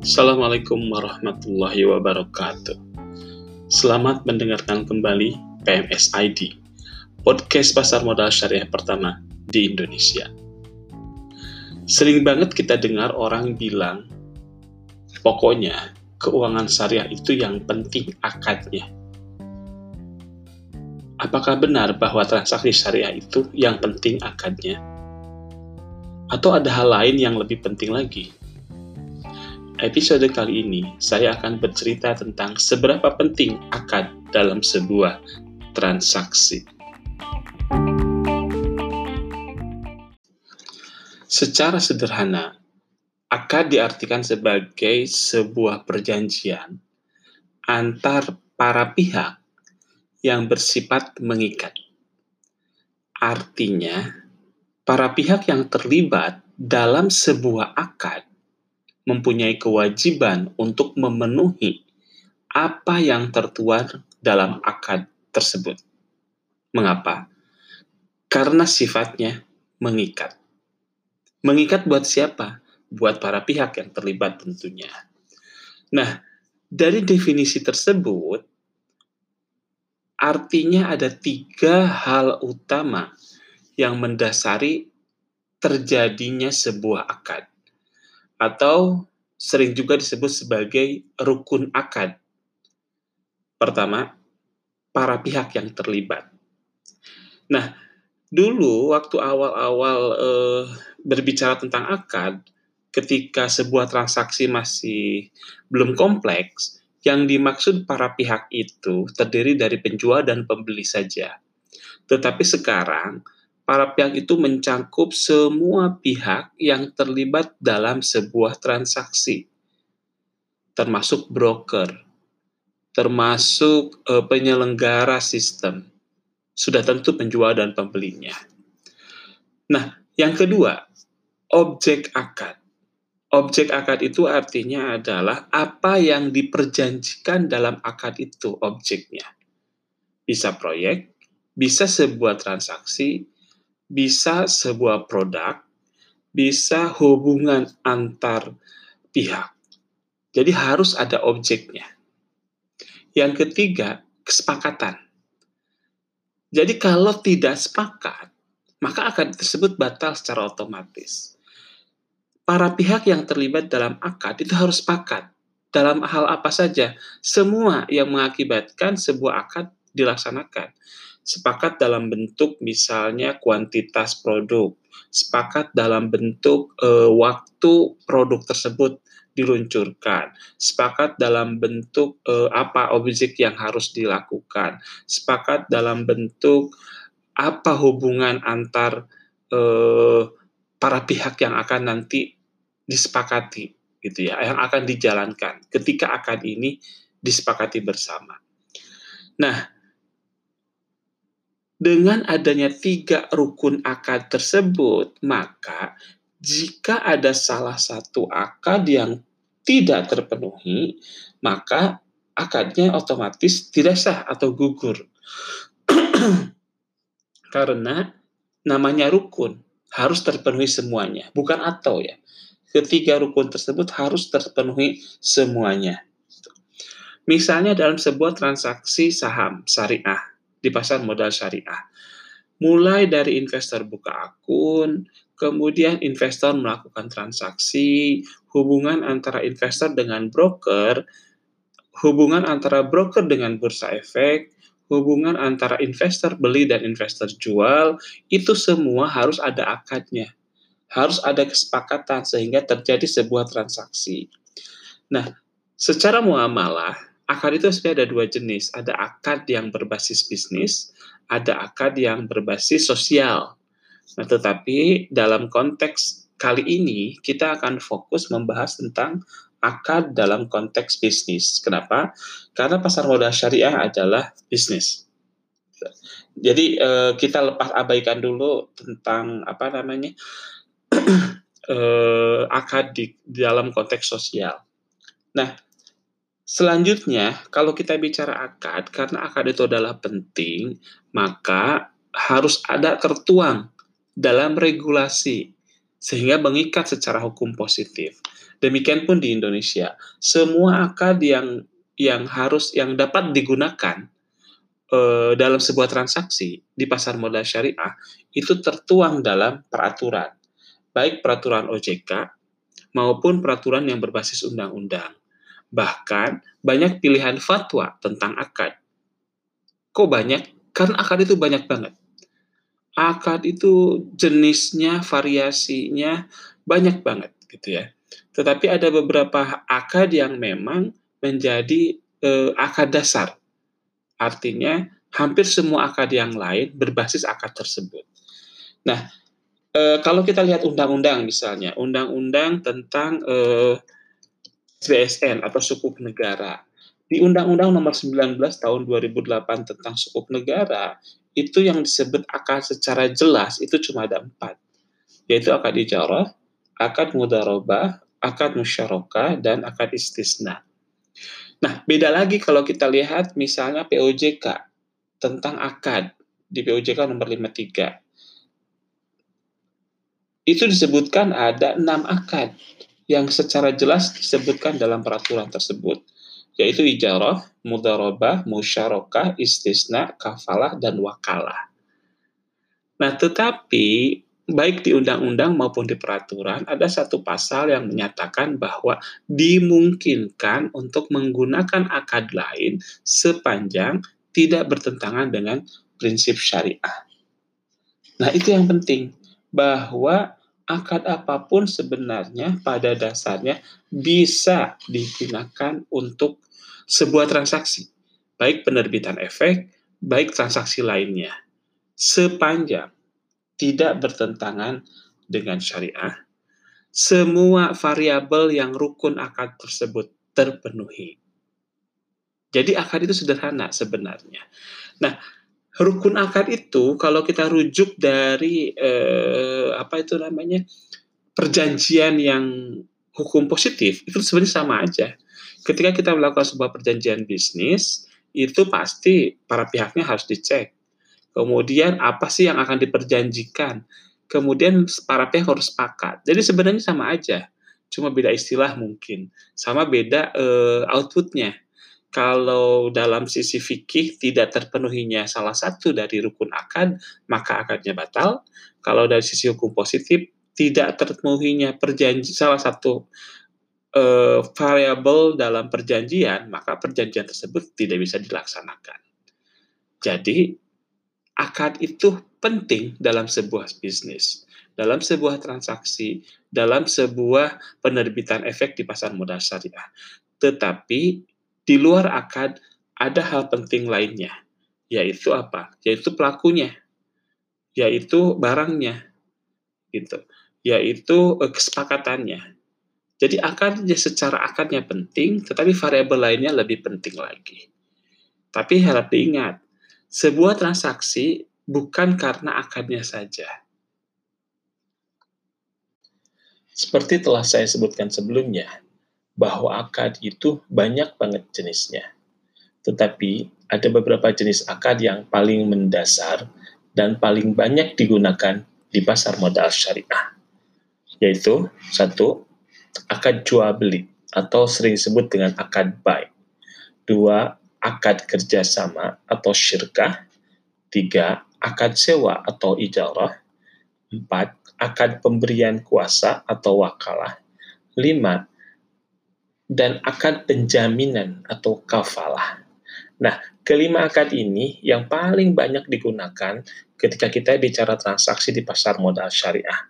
Assalamualaikum warahmatullahi wabarakatuh. Selamat mendengarkan kembali PMS ID, podcast pasar modal syariah pertama di Indonesia. Sering banget kita dengar orang bilang, pokoknya keuangan syariah itu yang penting akadnya. Apakah benar bahwa transaksi syariah itu yang penting akadnya? Atau ada hal lain yang lebih penting lagi? Episode kali ini, saya akan bercerita tentang seberapa penting akad dalam sebuah transaksi. Secara sederhana, akad diartikan sebagai sebuah perjanjian antar para pihak yang bersifat mengikat. Artinya, para pihak yang terlibat dalam sebuah akad mempunyai kewajiban untuk memenuhi apa yang tertuar dalam akad tersebut. Mengapa? Karena sifatnya mengikat. Mengikat buat siapa? Buat para pihak yang terlibat tentunya. Nah, dari definisi tersebut, artinya ada tiga hal utama yang mendasari terjadinya sebuah akad atau sering juga disebut sebagai rukun akad. Pertama, para pihak yang terlibat. Nah, dulu waktu awal-awal eh, berbicara tentang akad, ketika sebuah transaksi masih belum kompleks, yang dimaksud para pihak itu terdiri dari penjual dan pembeli saja. Tetapi sekarang para pihak itu mencakup semua pihak yang terlibat dalam sebuah transaksi, termasuk broker, termasuk uh, penyelenggara sistem, sudah tentu penjual dan pembelinya. Nah, yang kedua, objek akad. Objek akad itu artinya adalah apa yang diperjanjikan dalam akad itu objeknya. Bisa proyek, bisa sebuah transaksi, bisa sebuah produk, bisa hubungan antar pihak. Jadi harus ada objeknya. Yang ketiga, kesepakatan. Jadi kalau tidak sepakat, maka akad tersebut batal secara otomatis. Para pihak yang terlibat dalam akad itu harus sepakat dalam hal apa saja. Semua yang mengakibatkan sebuah akad dilaksanakan sepakat dalam bentuk misalnya kuantitas produk, sepakat dalam bentuk e, waktu produk tersebut diluncurkan, sepakat dalam bentuk e, apa objek yang harus dilakukan, sepakat dalam bentuk apa hubungan antar e, para pihak yang akan nanti disepakati gitu ya, yang akan dijalankan ketika akad ini disepakati bersama. Nah, dengan adanya tiga rukun akad tersebut, maka jika ada salah satu akad yang tidak terpenuhi, maka akadnya otomatis tidak sah atau gugur. Karena namanya rukun harus terpenuhi semuanya, bukan atau ya. Ketiga rukun tersebut harus terpenuhi semuanya. Misalnya dalam sebuah transaksi saham syariah, di pasar modal syariah. Mulai dari investor buka akun, kemudian investor melakukan transaksi, hubungan antara investor dengan broker, hubungan antara broker dengan bursa efek, hubungan antara investor beli dan investor jual, itu semua harus ada akadnya. Harus ada kesepakatan sehingga terjadi sebuah transaksi. Nah, secara muamalah, akad itu sebenarnya ada dua jenis. Ada akad yang berbasis bisnis, ada akad yang berbasis sosial. Nah, tetapi dalam konteks kali ini kita akan fokus membahas tentang akad dalam konteks bisnis. Kenapa? Karena pasar modal syariah adalah bisnis. Jadi eh, kita lepas abaikan dulu tentang apa namanya eh, akad di, di dalam konteks sosial. Nah, Selanjutnya, kalau kita bicara akad, karena akad itu adalah penting, maka harus ada tertuang dalam regulasi sehingga mengikat secara hukum positif. Demikian pun di Indonesia, semua akad yang yang harus yang dapat digunakan uh, dalam sebuah transaksi di pasar modal syariah itu tertuang dalam peraturan, baik peraturan OJK maupun peraturan yang berbasis undang-undang. Bahkan banyak pilihan fatwa tentang akad. Kok banyak? Karena akad itu banyak banget. Akad itu jenisnya, variasinya banyak banget gitu ya. Tetapi ada beberapa akad yang memang menjadi eh, akad dasar. Artinya hampir semua akad yang lain berbasis akad tersebut. Nah, eh, kalau kita lihat undang-undang misalnya, undang-undang tentang eh, BSN atau sukuk negara. Di Undang-Undang Nomor 19 Tahun 2008 tentang sukuk negara, itu yang disebut akad secara jelas itu cuma ada empat, yaitu akad ijarah, akad mudarobah, akad musyarakah, dan akad istisna. Nah, beda lagi kalau kita lihat misalnya POJK tentang akad di POJK nomor 53. Itu disebutkan ada enam akad yang secara jelas disebutkan dalam peraturan tersebut, yaitu ijarah, mudarabah, musyarakah, istisna, kafalah, dan wakalah. Nah, tetapi baik di undang-undang maupun di peraturan ada satu pasal yang menyatakan bahwa dimungkinkan untuk menggunakan akad lain sepanjang tidak bertentangan dengan prinsip syariah. Nah, itu yang penting bahwa akad apa pun sebenarnya pada dasarnya bisa digunakan untuk sebuah transaksi, baik penerbitan efek, baik transaksi lainnya, sepanjang tidak bertentangan dengan syariah, semua variabel yang rukun akad tersebut terpenuhi. Jadi akad itu sederhana sebenarnya. Nah, rukun akad itu kalau kita rujuk dari eh, apa itu namanya perjanjian yang hukum positif itu sebenarnya sama aja. Ketika kita melakukan sebuah perjanjian bisnis itu pasti para pihaknya harus dicek Kemudian apa sih yang akan diperjanjikan? Kemudian para pihak harus sepakat. Jadi sebenarnya sama aja, cuma beda istilah mungkin, sama beda uh, outputnya. Kalau dalam sisi fikih tidak terpenuhinya salah satu dari rukun akad, maka akadnya batal. Kalau dari sisi hukum positif tidak terpenuhinya perjanji salah satu uh, variabel dalam perjanjian, maka perjanjian tersebut tidak bisa dilaksanakan. Jadi akad itu penting dalam sebuah bisnis, dalam sebuah transaksi, dalam sebuah penerbitan efek di pasar modal syariah. Tetapi di luar akad ada hal penting lainnya, yaitu apa? Yaitu pelakunya, yaitu barangnya, gitu, yaitu eh, kesepakatannya. Jadi akadnya secara akadnya penting, tetapi variabel lainnya lebih penting lagi. Tapi harap diingat, sebuah transaksi bukan karena akadnya saja. Seperti telah saya sebutkan sebelumnya, bahwa akad itu banyak banget jenisnya. Tetapi ada beberapa jenis akad yang paling mendasar dan paling banyak digunakan di pasar modal syariah. Yaitu, satu, akad jual beli atau sering disebut dengan akad buy. Dua, akad kerjasama atau syirkah, tiga, akad sewa atau ijarah, empat, akad pemberian kuasa atau wakalah, lima, dan akad penjaminan atau kafalah. Nah, kelima akad ini yang paling banyak digunakan ketika kita bicara transaksi di pasar modal syariah.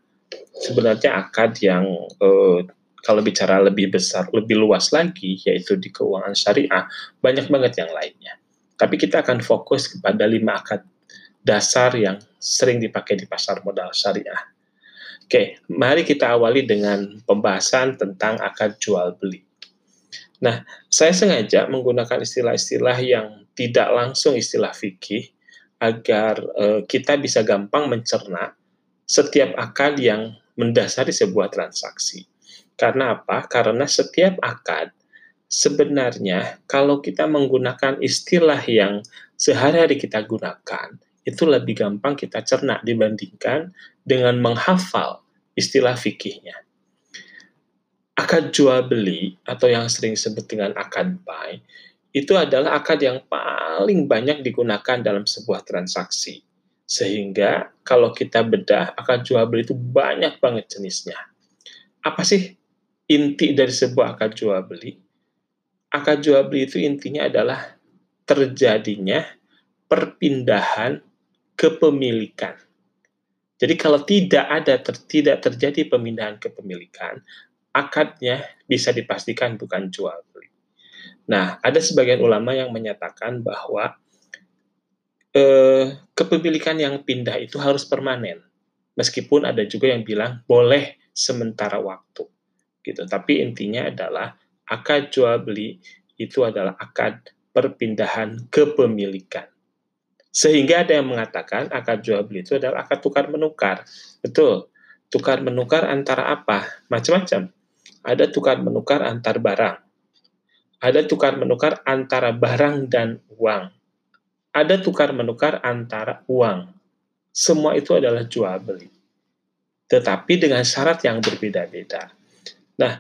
Sebenarnya akad yang eh, kalau bicara lebih besar, lebih luas lagi, yaitu di keuangan syariah, banyak banget yang lainnya. Tapi kita akan fokus kepada lima akad dasar yang sering dipakai di pasar modal syariah. Oke, mari kita awali dengan pembahasan tentang akad jual beli. Nah, saya sengaja menggunakan istilah-istilah yang tidak langsung istilah fikih agar uh, kita bisa gampang mencerna setiap akad yang mendasari sebuah transaksi. Karena apa? Karena setiap akad sebenarnya kalau kita menggunakan istilah yang sehari-hari kita gunakan, itu lebih gampang kita cerna dibandingkan dengan menghafal istilah fikihnya. Akad jual beli atau yang sering disebut dengan akad buy itu adalah akad yang paling banyak digunakan dalam sebuah transaksi. Sehingga kalau kita bedah akad jual beli itu banyak banget jenisnya. Apa sih inti dari sebuah akad jual beli? Akad jual beli itu intinya adalah terjadinya perpindahan kepemilikan. Jadi kalau tidak ada ter, tidak terjadi pemindahan kepemilikan, akadnya bisa dipastikan bukan jual beli. Nah, ada sebagian ulama yang menyatakan bahwa eh, kepemilikan yang pindah itu harus permanen. Meskipun ada juga yang bilang boleh sementara waktu. Gitu. Tapi intinya adalah akad jual beli itu adalah akad perpindahan kepemilikan. Sehingga ada yang mengatakan akad jual beli itu adalah akad tukar menukar. Betul. Tukar menukar antara apa? Macam-macam. Ada tukar menukar antar barang. Ada tukar menukar antara barang dan uang. Ada tukar menukar antara uang. Semua itu adalah jual beli. Tetapi dengan syarat yang berbeda-beda. Nah,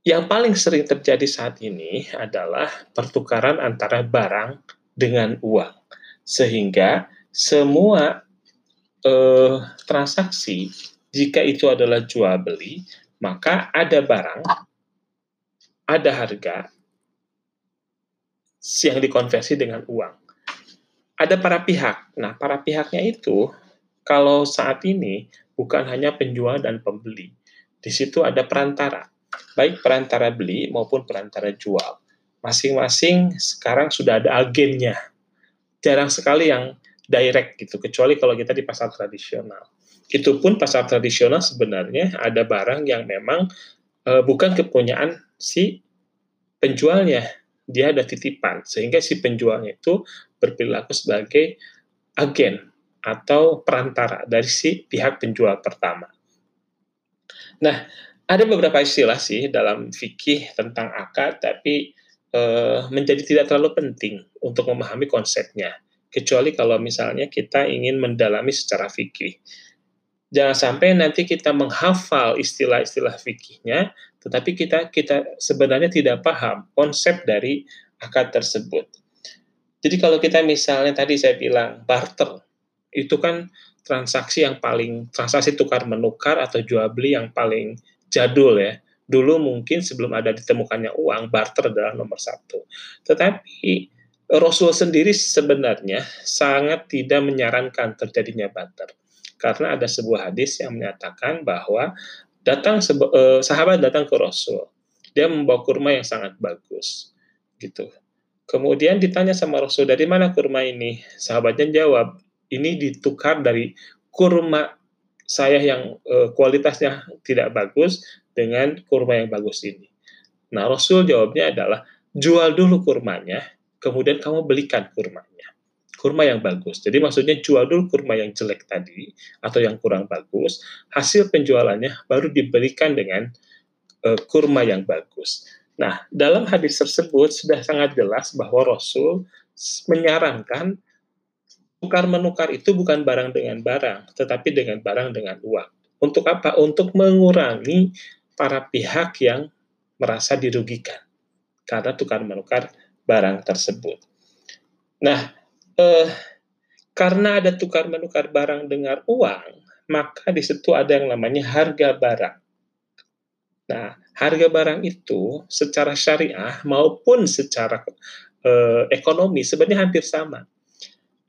yang paling sering terjadi saat ini adalah pertukaran antara barang dengan uang sehingga semua eh, transaksi jika itu adalah jual beli maka ada barang ada harga yang dikonversi dengan uang. Ada para pihak. Nah para pihaknya itu kalau saat ini bukan hanya penjual dan pembeli di situ ada perantara baik perantara beli maupun perantara jual. Masing-masing sekarang sudah ada agennya. Jarang sekali yang direct gitu, kecuali kalau kita di pasar tradisional. Itu pun pasar tradisional sebenarnya ada barang yang memang e, bukan kepunyaan si penjualnya, dia ada titipan, sehingga si penjualnya itu berperilaku sebagai agen atau perantara dari si pihak penjual pertama. Nah, ada beberapa istilah sih dalam fikih tentang akad, tapi uh, menjadi tidak terlalu penting untuk memahami konsepnya, kecuali kalau misalnya kita ingin mendalami secara fikih. Jangan sampai nanti kita menghafal istilah-istilah fikihnya, tetapi kita kita sebenarnya tidak paham konsep dari akad tersebut. Jadi kalau kita misalnya tadi saya bilang barter, itu kan transaksi yang paling transaksi tukar menukar atau jual beli yang paling jadul ya dulu mungkin sebelum ada ditemukannya uang, barter adalah nomor satu. Tetapi Rasul sendiri sebenarnya sangat tidak menyarankan terjadinya barter. Karena ada sebuah hadis yang menyatakan bahwa datang eh, sahabat datang ke Rasul. Dia membawa kurma yang sangat bagus. gitu. Kemudian ditanya sama Rasul, dari mana kurma ini? Sahabatnya jawab, ini ditukar dari kurma saya yang e, kualitasnya tidak bagus dengan kurma yang bagus ini. Nah, Rasul jawabnya adalah jual dulu kurmanya, kemudian kamu belikan kurmanya. Kurma yang bagus. Jadi maksudnya jual dulu kurma yang jelek tadi atau yang kurang bagus, hasil penjualannya baru diberikan dengan uh, kurma yang bagus. Nah, dalam hadis tersebut sudah sangat jelas bahwa Rasul menyarankan tukar menukar itu bukan barang dengan barang, tetapi dengan barang dengan uang. Untuk apa? Untuk mengurangi para pihak yang merasa dirugikan karena tukar menukar barang tersebut. Nah, eh, karena ada tukar menukar barang dengan uang, maka di situ ada yang namanya harga barang. Nah, harga barang itu secara syariah maupun secara eh, ekonomi sebenarnya hampir sama.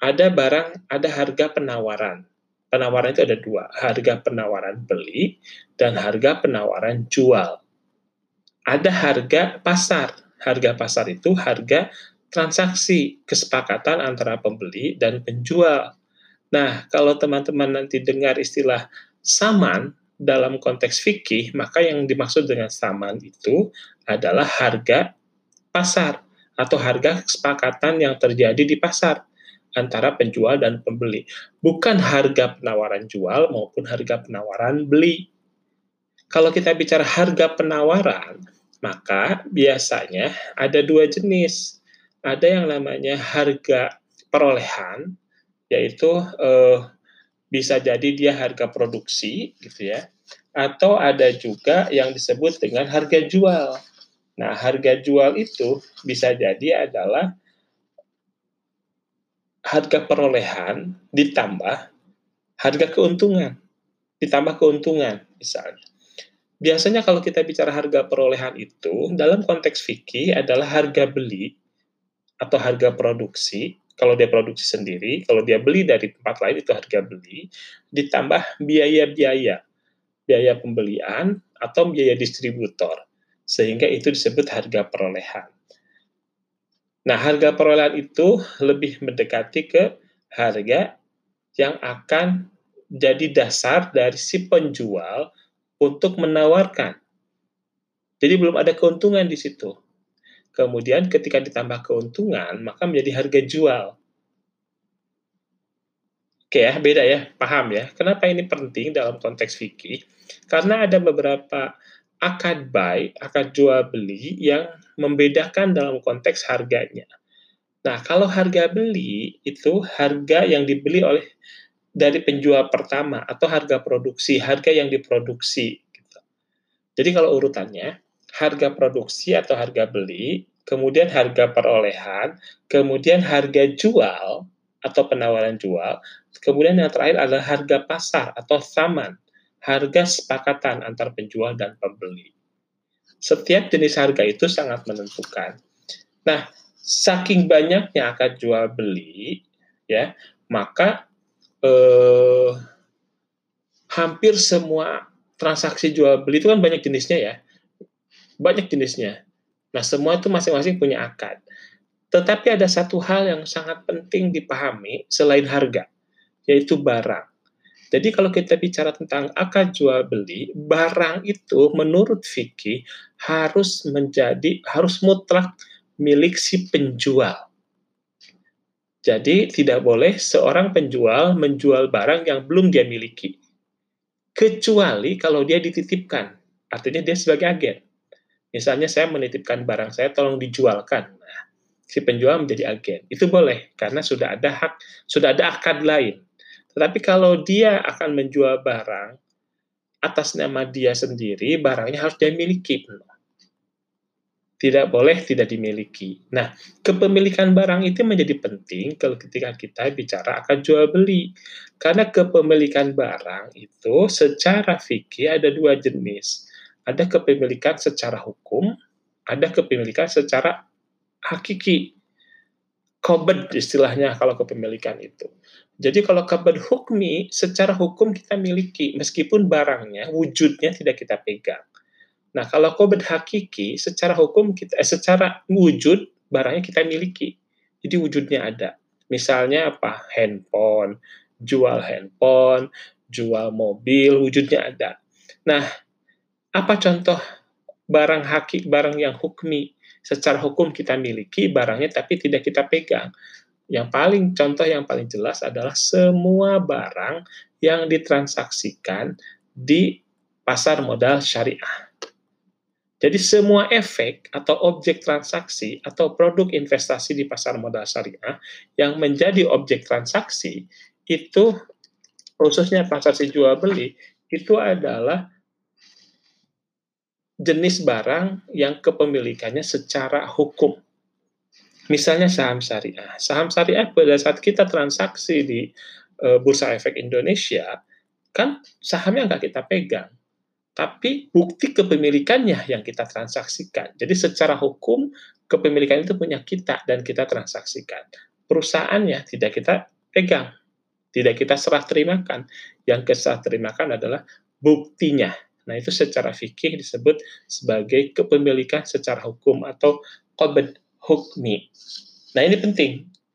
Ada barang, ada harga penawaran penawaran itu ada dua, harga penawaran beli dan harga penawaran jual. Ada harga pasar. Harga pasar itu harga transaksi kesepakatan antara pembeli dan penjual. Nah, kalau teman-teman nanti dengar istilah saman dalam konteks fikih, maka yang dimaksud dengan saman itu adalah harga pasar atau harga kesepakatan yang terjadi di pasar antara penjual dan pembeli, bukan harga penawaran jual maupun harga penawaran beli. Kalau kita bicara harga penawaran, maka biasanya ada dua jenis. Ada yang namanya harga perolehan, yaitu eh, bisa jadi dia harga produksi, gitu ya, atau ada juga yang disebut dengan harga jual. Nah, harga jual itu bisa jadi adalah harga perolehan ditambah harga keuntungan, ditambah keuntungan misalnya. Biasanya kalau kita bicara harga perolehan itu dalam konteks fikih adalah harga beli atau harga produksi. Kalau dia produksi sendiri, kalau dia beli dari tempat lain itu harga beli ditambah biaya-biaya biaya pembelian atau biaya distributor, sehingga itu disebut harga perolehan. Nah, harga perolehan itu lebih mendekati ke harga yang akan jadi dasar dari si penjual untuk menawarkan. Jadi belum ada keuntungan di situ. Kemudian ketika ditambah keuntungan, maka menjadi harga jual. Oke ya, beda ya, paham ya. Kenapa ini penting dalam konteks fikih? Karena ada beberapa akad buy, akad jual beli yang membedakan dalam konteks harganya. Nah, kalau harga beli itu harga yang dibeli oleh dari penjual pertama atau harga produksi, harga yang diproduksi. Gitu. Jadi kalau urutannya, harga produksi atau harga beli, kemudian harga perolehan, kemudian harga jual, atau penawaran jual. Kemudian yang terakhir adalah harga pasar atau saman, harga sepakatan antar penjual dan pembeli. Setiap jenis harga itu sangat menentukan. Nah, saking banyaknya akad jual beli, ya, maka eh, hampir semua transaksi jual beli itu kan banyak jenisnya ya, banyak jenisnya. Nah, semua itu masing-masing punya akad. Tetapi ada satu hal yang sangat penting dipahami selain harga, yaitu barang. Jadi kalau kita bicara tentang akad jual beli, barang itu menurut fikih harus menjadi harus mutlak milik si penjual. Jadi tidak boleh seorang penjual menjual barang yang belum dia miliki. Kecuali kalau dia dititipkan, artinya dia sebagai agen. Misalnya saya menitipkan barang saya tolong dijualkan. Nah, si penjual menjadi agen. Itu boleh karena sudah ada hak, sudah ada akad lain. Tetapi kalau dia akan menjual barang atas nama dia sendiri, barangnya harus dia miliki. Tidak boleh tidak dimiliki. Nah, kepemilikan barang itu menjadi penting kalau ketika kita bicara akan jual beli. Karena kepemilikan barang itu secara fikih ada dua jenis. Ada kepemilikan secara hukum, ada kepemilikan secara hakiki. Kobed istilahnya kalau kepemilikan itu. Jadi kalau kobed hukmi, secara hukum kita miliki, meskipun barangnya, wujudnya tidak kita pegang. Nah, kalau kobed hakiki, secara hukum kita, eh, secara wujud barangnya kita miliki. Jadi wujudnya ada. Misalnya apa? Handphone, jual handphone, jual mobil, wujudnya ada. Nah, apa contoh barang hakiki, barang yang hukmi? secara hukum kita miliki barangnya tapi tidak kita pegang. Yang paling contoh yang paling jelas adalah semua barang yang ditransaksikan di pasar modal syariah. Jadi semua efek atau objek transaksi atau produk investasi di pasar modal syariah yang menjadi objek transaksi itu khususnya transaksi jual beli itu adalah jenis barang yang kepemilikannya secara hukum. Misalnya saham syariah. Saham syariah pada saat kita transaksi di e, Bursa Efek Indonesia, kan sahamnya nggak kita pegang. Tapi bukti kepemilikannya yang kita transaksikan. Jadi secara hukum, kepemilikan itu punya kita dan kita transaksikan. Perusahaannya tidak kita pegang. Tidak kita serah terimakan. Yang kita terimakan adalah buktinya Nah, itu secara fikih disebut sebagai kepemilikan secara hukum atau qabd hukmi. Nah, ini penting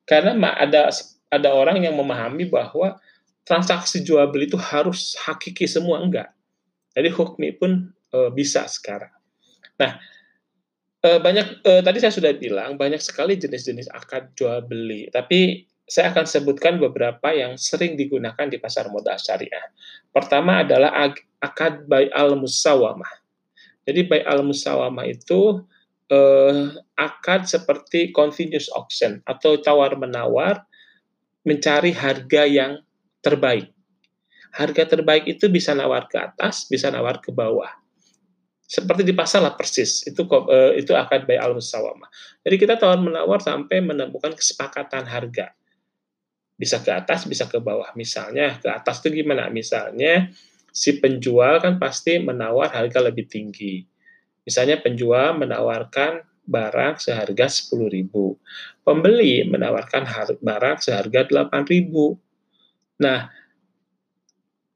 karena ada ada orang yang memahami bahwa transaksi jual beli itu harus hakiki semua enggak. Jadi hukmi pun e, bisa sekarang. Nah, e, banyak e, tadi saya sudah bilang banyak sekali jenis-jenis akad jual beli, tapi saya akan sebutkan beberapa yang sering digunakan di pasar modal syariah. Pertama adalah akad bay al musawamah. Jadi bay al musawamah itu eh, akad seperti continuous auction atau tawar menawar mencari harga yang terbaik. harga terbaik itu bisa nawar ke atas, bisa nawar ke bawah. Seperti di pasar lah persis, itu uh, itu akad bay al musawamah. Jadi kita tawar menawar sampai menemukan kesepakatan harga. Bisa ke atas, bisa ke bawah. Misalnya ke atas itu gimana? Misalnya si penjual kan pasti menawar harga lebih tinggi. Misalnya penjual menawarkan barang seharga 10.000. Pembeli menawarkan barang seharga 8.000. Nah,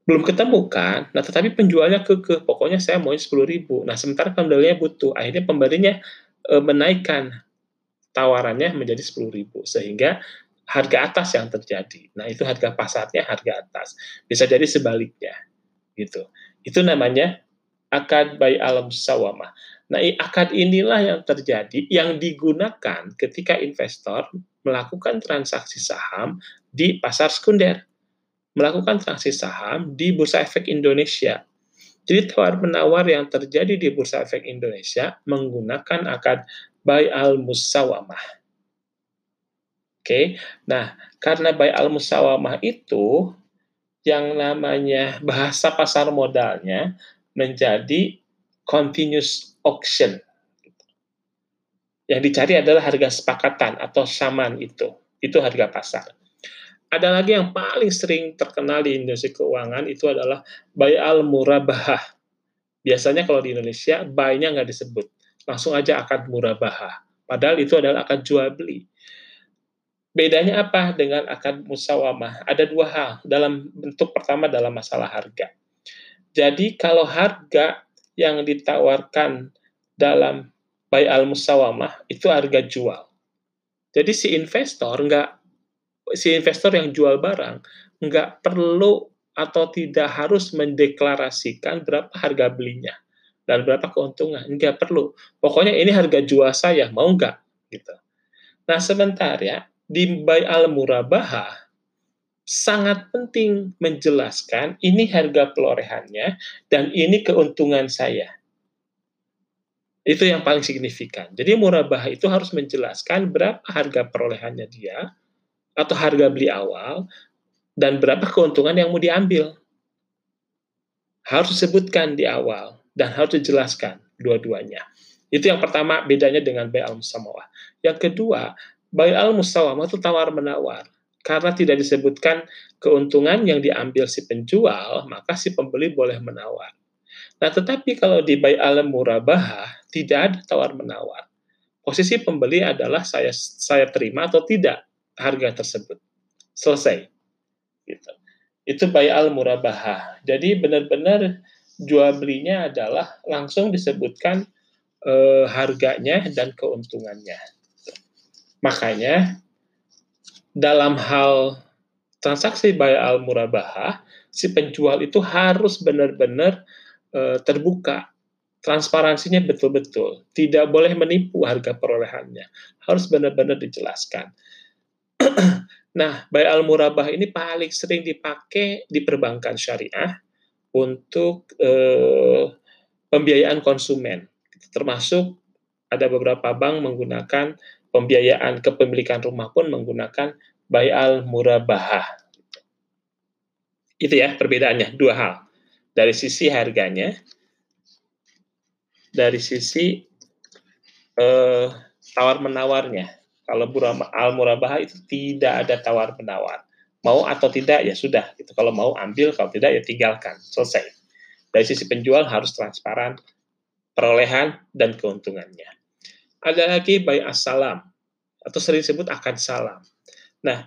belum ketemu kan? Nah, tetapi penjualnya ke ke pokoknya saya mau 10.000. Nah, sementara pembelinya butuh. Akhirnya pembelinya e, menaikkan tawarannya menjadi 10.000 sehingga harga atas yang terjadi. Nah, itu harga pasarnya harga atas. Bisa jadi sebaliknya. Gitu. Itu namanya akad bay alam sawamah. Nah, akad inilah yang terjadi, yang digunakan ketika investor melakukan transaksi saham di pasar sekunder, melakukan transaksi saham di Bursa Efek Indonesia. Jadi tawar-menawar yang terjadi di Bursa Efek Indonesia menggunakan akad buy al musawamah. Oke, nah karena buy al musawamah itu yang namanya bahasa pasar modalnya menjadi continuous auction. Yang dicari adalah harga sepakatan atau saman itu. Itu harga pasar. Ada lagi yang paling sering terkenal di Indonesia keuangan itu adalah buy al murabahah. Biasanya kalau di Indonesia buy-nya nggak disebut, langsung aja akad murabahah. Padahal itu adalah akad jual beli. Bedanya apa dengan akad musawamah? Ada dua hal. Dalam bentuk pertama dalam masalah harga. Jadi kalau harga yang ditawarkan dalam buy al musawamah itu harga jual. Jadi si investor nggak si investor yang jual barang nggak perlu atau tidak harus mendeklarasikan berapa harga belinya dan berapa keuntungan nggak perlu pokoknya ini harga jual saya mau nggak gitu nah sebentar ya di buy al murabahah sangat penting menjelaskan ini harga perolehannya dan ini keuntungan saya. Itu yang paling signifikan. Jadi murabah itu harus menjelaskan berapa harga perolehannya dia atau harga beli awal dan berapa keuntungan yang mau diambil. Harus disebutkan di awal dan harus dijelaskan dua-duanya. Itu yang pertama bedanya dengan bay al musawamah. Yang kedua, bay al musawamah itu tawar menawar karena tidak disebutkan keuntungan yang diambil si penjual, maka si pembeli boleh menawar. Nah, tetapi kalau di buy alam murabah tidak ada tawar-menawar. Posisi pembeli adalah saya saya terima atau tidak harga tersebut. Selesai. Gitu. Itu buy al murabah. Jadi benar-benar jual belinya adalah langsung disebutkan eh, harganya dan keuntungannya. Makanya dalam hal transaksi buy al murabahah, si penjual itu harus benar-benar e, terbuka, transparansinya betul-betul, tidak boleh menipu harga perolehannya, harus benar-benar dijelaskan. nah, buy al murabah ini paling sering dipakai di perbankan syariah untuk e, pembiayaan konsumen, termasuk ada beberapa bank menggunakan pembiayaan kepemilikan rumah pun menggunakan bayal murabahah. Itu ya perbedaannya, dua hal. Dari sisi harganya, dari sisi eh, tawar-menawarnya. Kalau al-murabahah itu tidak ada tawar-menawar. Mau atau tidak, ya sudah. Gitu. Kalau mau ambil, kalau tidak, ya tinggalkan. Selesai. Dari sisi penjual harus transparan, perolehan, dan keuntungannya. Ada lagi bayi assalam atau sering disebut akad salam. Nah,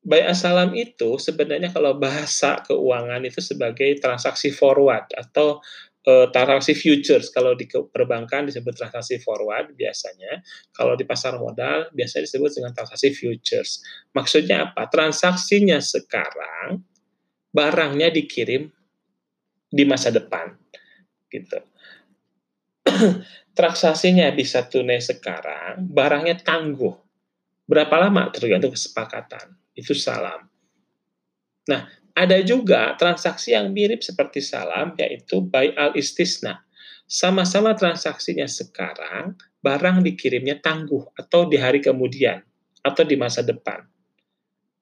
bayi assalam itu sebenarnya kalau bahasa keuangan itu sebagai transaksi forward atau e, transaksi futures. Kalau di perbankan disebut transaksi forward biasanya. Kalau di pasar modal biasanya disebut dengan transaksi futures. Maksudnya apa? Transaksinya sekarang barangnya dikirim di masa depan. Gitu. transaksinya bisa tunai sekarang, barangnya tangguh. Berapa lama tergantung kesepakatan. Itu salam. Nah, ada juga transaksi yang mirip seperti salam, yaitu buy al istisna. Sama-sama transaksinya sekarang, barang dikirimnya tangguh atau di hari kemudian atau di masa depan.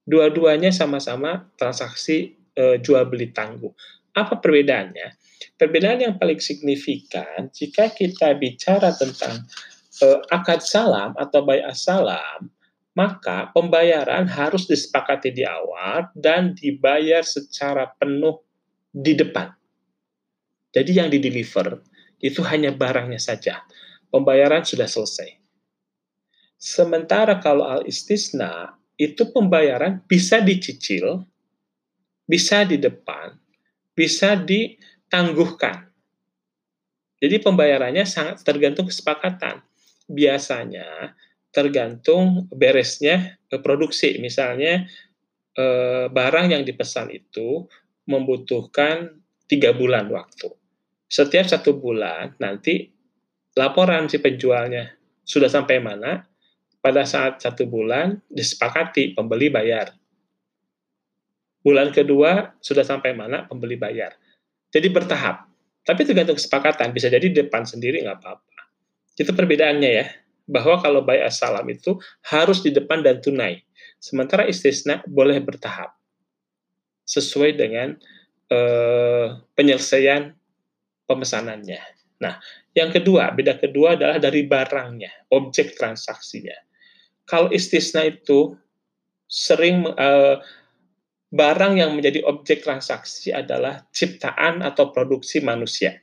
Dua-duanya sama-sama transaksi e, jual beli tangguh. Apa perbedaannya? Perbedaan yang paling signifikan jika kita bicara tentang e, akad salam atau bayat salam, maka pembayaran harus disepakati di awal dan dibayar secara penuh di depan. Jadi yang di-deliver itu hanya barangnya saja. Pembayaran sudah selesai. Sementara kalau al-istisna, itu pembayaran bisa dicicil, bisa di depan, bisa ditangguhkan. Jadi pembayarannya sangat tergantung kesepakatan. Biasanya tergantung beresnya produksi. Misalnya eh, barang yang dipesan itu membutuhkan tiga bulan waktu. Setiap satu bulan nanti laporan si penjualnya sudah sampai mana. Pada saat satu bulan disepakati pembeli bayar. Bulan kedua sudah sampai mana pembeli bayar. Jadi bertahap. Tapi tergantung kesepakatan. Bisa jadi depan sendiri nggak apa-apa. Itu perbedaannya ya bahwa kalau bayar salam itu harus di depan dan tunai. Sementara istisna boleh bertahap. Sesuai dengan eh, penyelesaian pemesanannya. Nah, yang kedua, beda kedua adalah dari barangnya, objek transaksinya. Kalau istisna itu sering eh, barang yang menjadi objek transaksi adalah ciptaan atau produksi manusia.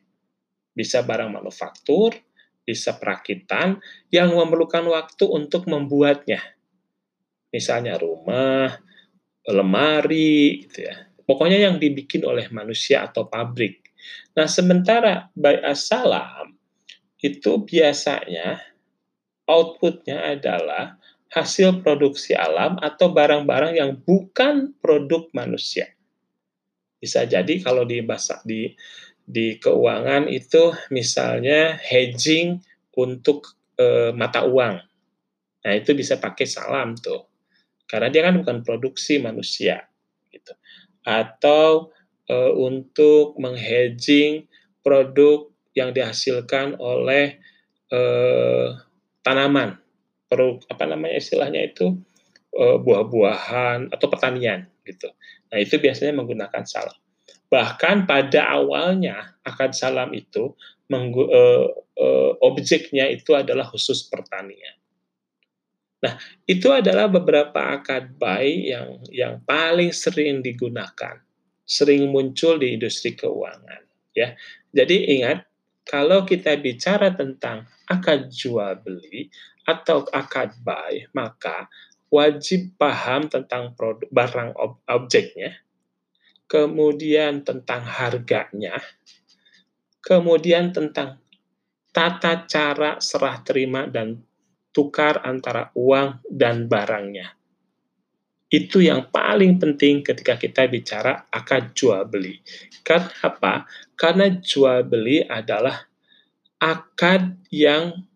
Bisa barang manufaktur, bisa perakitan yang memerlukan waktu untuk membuatnya. Misalnya rumah, lemari, gitu ya. Pokoknya yang dibikin oleh manusia atau pabrik. Nah, sementara by salam itu biasanya outputnya adalah hasil produksi alam atau barang-barang yang bukan produk manusia. Bisa jadi kalau di bahasa di di keuangan itu misalnya hedging untuk e, mata uang. Nah, itu bisa pakai salam tuh. Karena dia kan bukan produksi manusia gitu. Atau e, untuk menghedging produk yang dihasilkan oleh e, tanaman. Produk apa namanya istilahnya itu e, buah-buahan atau pertanian gitu. Nah, itu biasanya menggunakan salam. Bahkan pada awalnya akad salam itu menggu, uh, uh, objeknya itu adalah khusus pertanian. Nah, itu adalah beberapa akad baik yang yang paling sering digunakan, sering muncul di industri keuangan, ya. Jadi ingat kalau kita bicara tentang akad jual beli atau akad buy, maka wajib paham tentang produk barang ob, objeknya, kemudian tentang harganya, kemudian tentang tata cara serah terima dan tukar antara uang dan barangnya. Itu yang paling penting ketika kita bicara akad jual beli. Karena apa? Karena jual beli adalah akad yang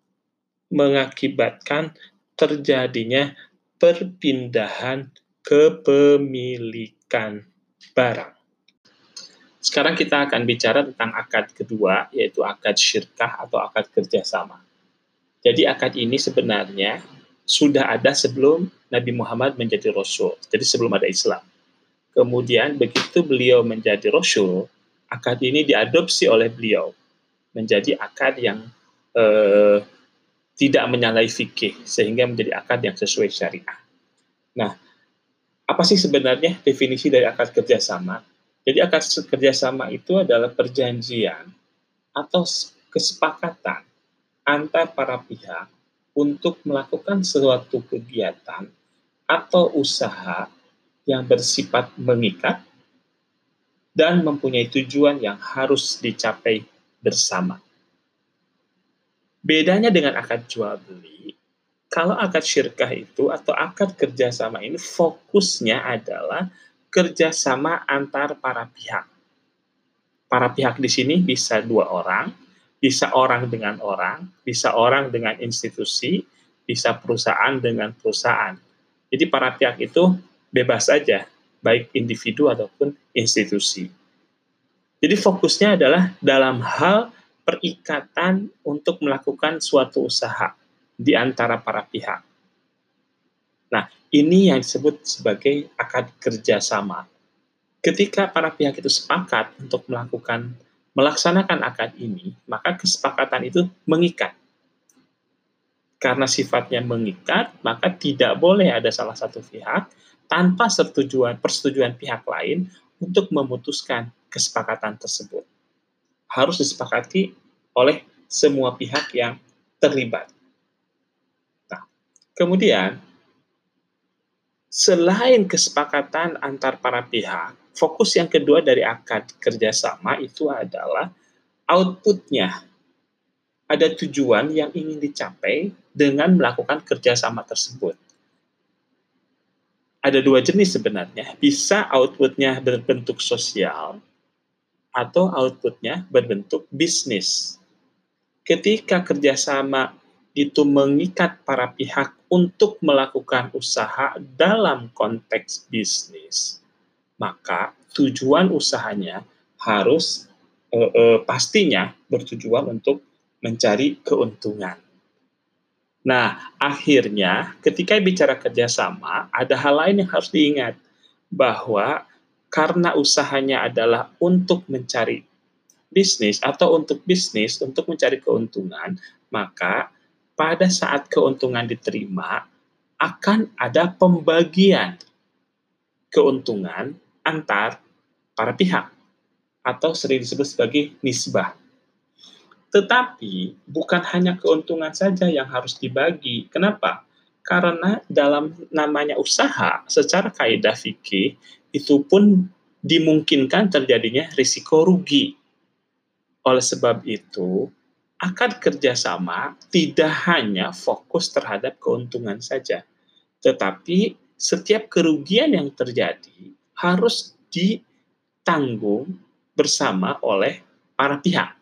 mengakibatkan terjadinya perpindahan kepemilikan barang. Sekarang kita akan bicara tentang akad kedua, yaitu akad syirkah atau akad kerjasama. Jadi akad ini sebenarnya sudah ada sebelum Nabi Muhammad menjadi Rasul, jadi sebelum ada Islam. Kemudian begitu beliau menjadi Rasul, akad ini diadopsi oleh beliau menjadi akad yang eh, tidak menyalahi fikih, sehingga menjadi akad yang sesuai syariah. Nah, apa sih sebenarnya definisi dari akad kerjasama? Jadi akad kerjasama itu adalah perjanjian atau kesepakatan antar para pihak untuk melakukan suatu kegiatan atau usaha yang bersifat mengikat dan mempunyai tujuan yang harus dicapai bersama. Bedanya dengan akad jual beli, kalau akad syirkah itu atau akad kerjasama ini fokusnya adalah kerjasama antar para pihak. Para pihak di sini bisa dua orang, bisa orang dengan orang, bisa orang dengan institusi, bisa perusahaan dengan perusahaan. Jadi para pihak itu bebas saja, baik individu ataupun institusi. Jadi fokusnya adalah dalam hal perikatan untuk melakukan suatu usaha di antara para pihak. Nah, ini yang disebut sebagai akad kerjasama. ketika para pihak itu sepakat untuk melakukan melaksanakan akad ini, maka kesepakatan itu mengikat. Karena sifatnya mengikat, maka tidak boleh ada salah satu pihak tanpa persetujuan, pihak lain untuk memutuskan kesepakatan tersebut. Harus disepakati oleh semua pihak yang terlibat. Nah, kemudian selain kesepakatan antar para pihak, fokus yang kedua dari akad kerjasama itu adalah outputnya ada tujuan yang ingin dicapai dengan melakukan kerjasama tersebut. Ada dua jenis sebenarnya, bisa outputnya berbentuk sosial atau outputnya berbentuk bisnis. Ketika kerjasama itu mengikat para pihak untuk melakukan usaha dalam konteks bisnis, maka tujuan usahanya harus eh, eh, pastinya bertujuan untuk mencari keuntungan. Nah, akhirnya ketika bicara kerjasama, ada hal lain yang harus diingat bahwa karena usahanya adalah untuk mencari bisnis atau untuk bisnis untuk mencari keuntungan, maka pada saat keuntungan diterima akan ada pembagian keuntungan antar para pihak atau sering disebut sebagai nisbah. Tetapi bukan hanya keuntungan saja yang harus dibagi. Kenapa? Karena dalam namanya usaha, secara kaidah fikih itu pun dimungkinkan terjadinya risiko rugi. Oleh sebab itu, akad kerjasama tidak hanya fokus terhadap keuntungan saja, tetapi setiap kerugian yang terjadi harus ditanggung bersama oleh para pihak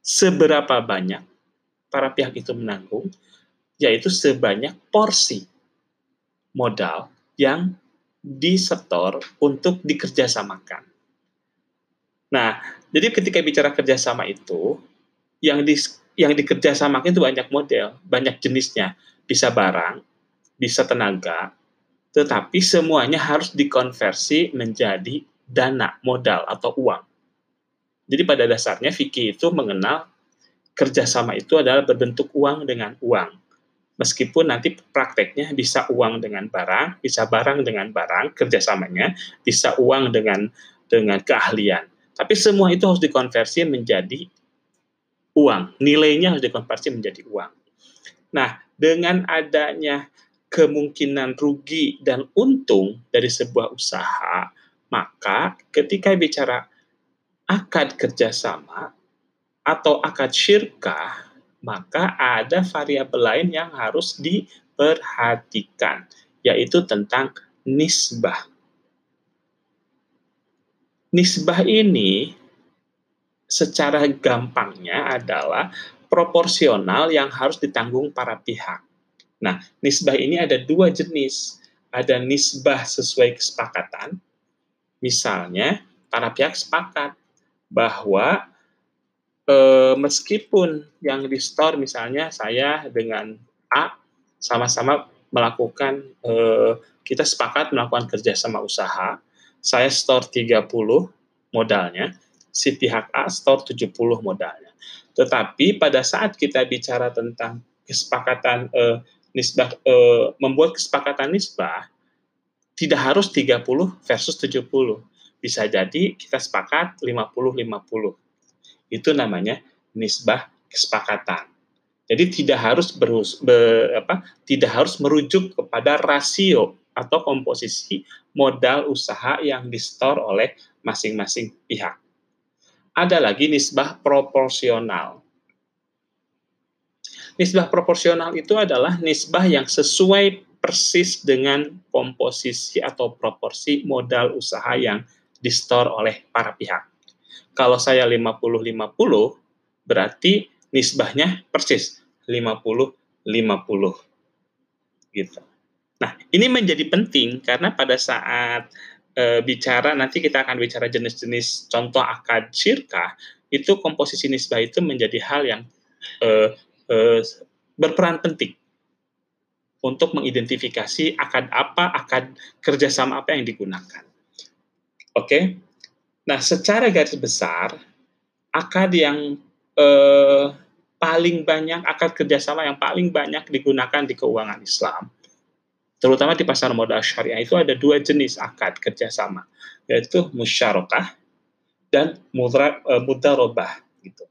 seberapa banyak para pihak itu menanggung, yaitu sebanyak porsi modal yang disetor untuk dikerjasamakan. Nah, jadi ketika bicara kerjasama itu, yang di, yang dikerjasamakan itu banyak model, banyak jenisnya. Bisa barang, bisa tenaga, tetapi semuanya harus dikonversi menjadi dana modal atau uang. Jadi pada dasarnya fikih itu mengenal kerjasama itu adalah berbentuk uang dengan uang. Meskipun nanti prakteknya bisa uang dengan barang, bisa barang dengan barang, kerjasamanya bisa uang dengan dengan keahlian. Tapi semua itu harus dikonversi menjadi uang. Nilainya harus dikonversi menjadi uang. Nah, dengan adanya kemungkinan rugi dan untung dari sebuah usaha, maka ketika bicara akad kerjasama atau akad syirkah, maka ada variabel lain yang harus diperhatikan, yaitu tentang nisbah. Nisbah ini secara gampangnya adalah proporsional yang harus ditanggung para pihak. Nah, nisbah ini ada dua jenis. Ada nisbah sesuai kesepakatan, misalnya para pihak sepakat bahwa e, meskipun yang di store misalnya saya dengan A sama-sama melakukan e, kita sepakat melakukan kerjasama usaha, saya store 30 modalnya, si pihak A store 70 modalnya. Tetapi pada saat kita bicara tentang kesepakatan e, nisbah e, membuat kesepakatan nisbah tidak harus 30 versus 70 bisa jadi kita sepakat 50-50. Itu namanya nisbah kesepakatan. Jadi tidak harus berus, ber, apa, tidak harus merujuk kepada rasio atau komposisi modal usaha yang di-store oleh masing-masing pihak. Ada lagi nisbah proporsional. Nisbah proporsional itu adalah nisbah yang sesuai persis dengan komposisi atau proporsi modal usaha yang di-store oleh para pihak. Kalau saya 50-50, berarti nisbahnya persis 50-50. Gitu. Nah, ini menjadi penting karena pada saat e, bicara, nanti kita akan bicara jenis-jenis contoh akad syirkah, itu komposisi nisbah itu menjadi hal yang e, e, berperan penting untuk mengidentifikasi akad apa, akad kerjasama apa yang digunakan Oke. Nah, secara garis besar, akad yang eh, paling banyak, akad kerjasama yang paling banyak digunakan di keuangan Islam, terutama di pasar modal syariah itu ada dua jenis akad kerjasama, yaitu musyarakah dan eh, mudarobah. Gitu.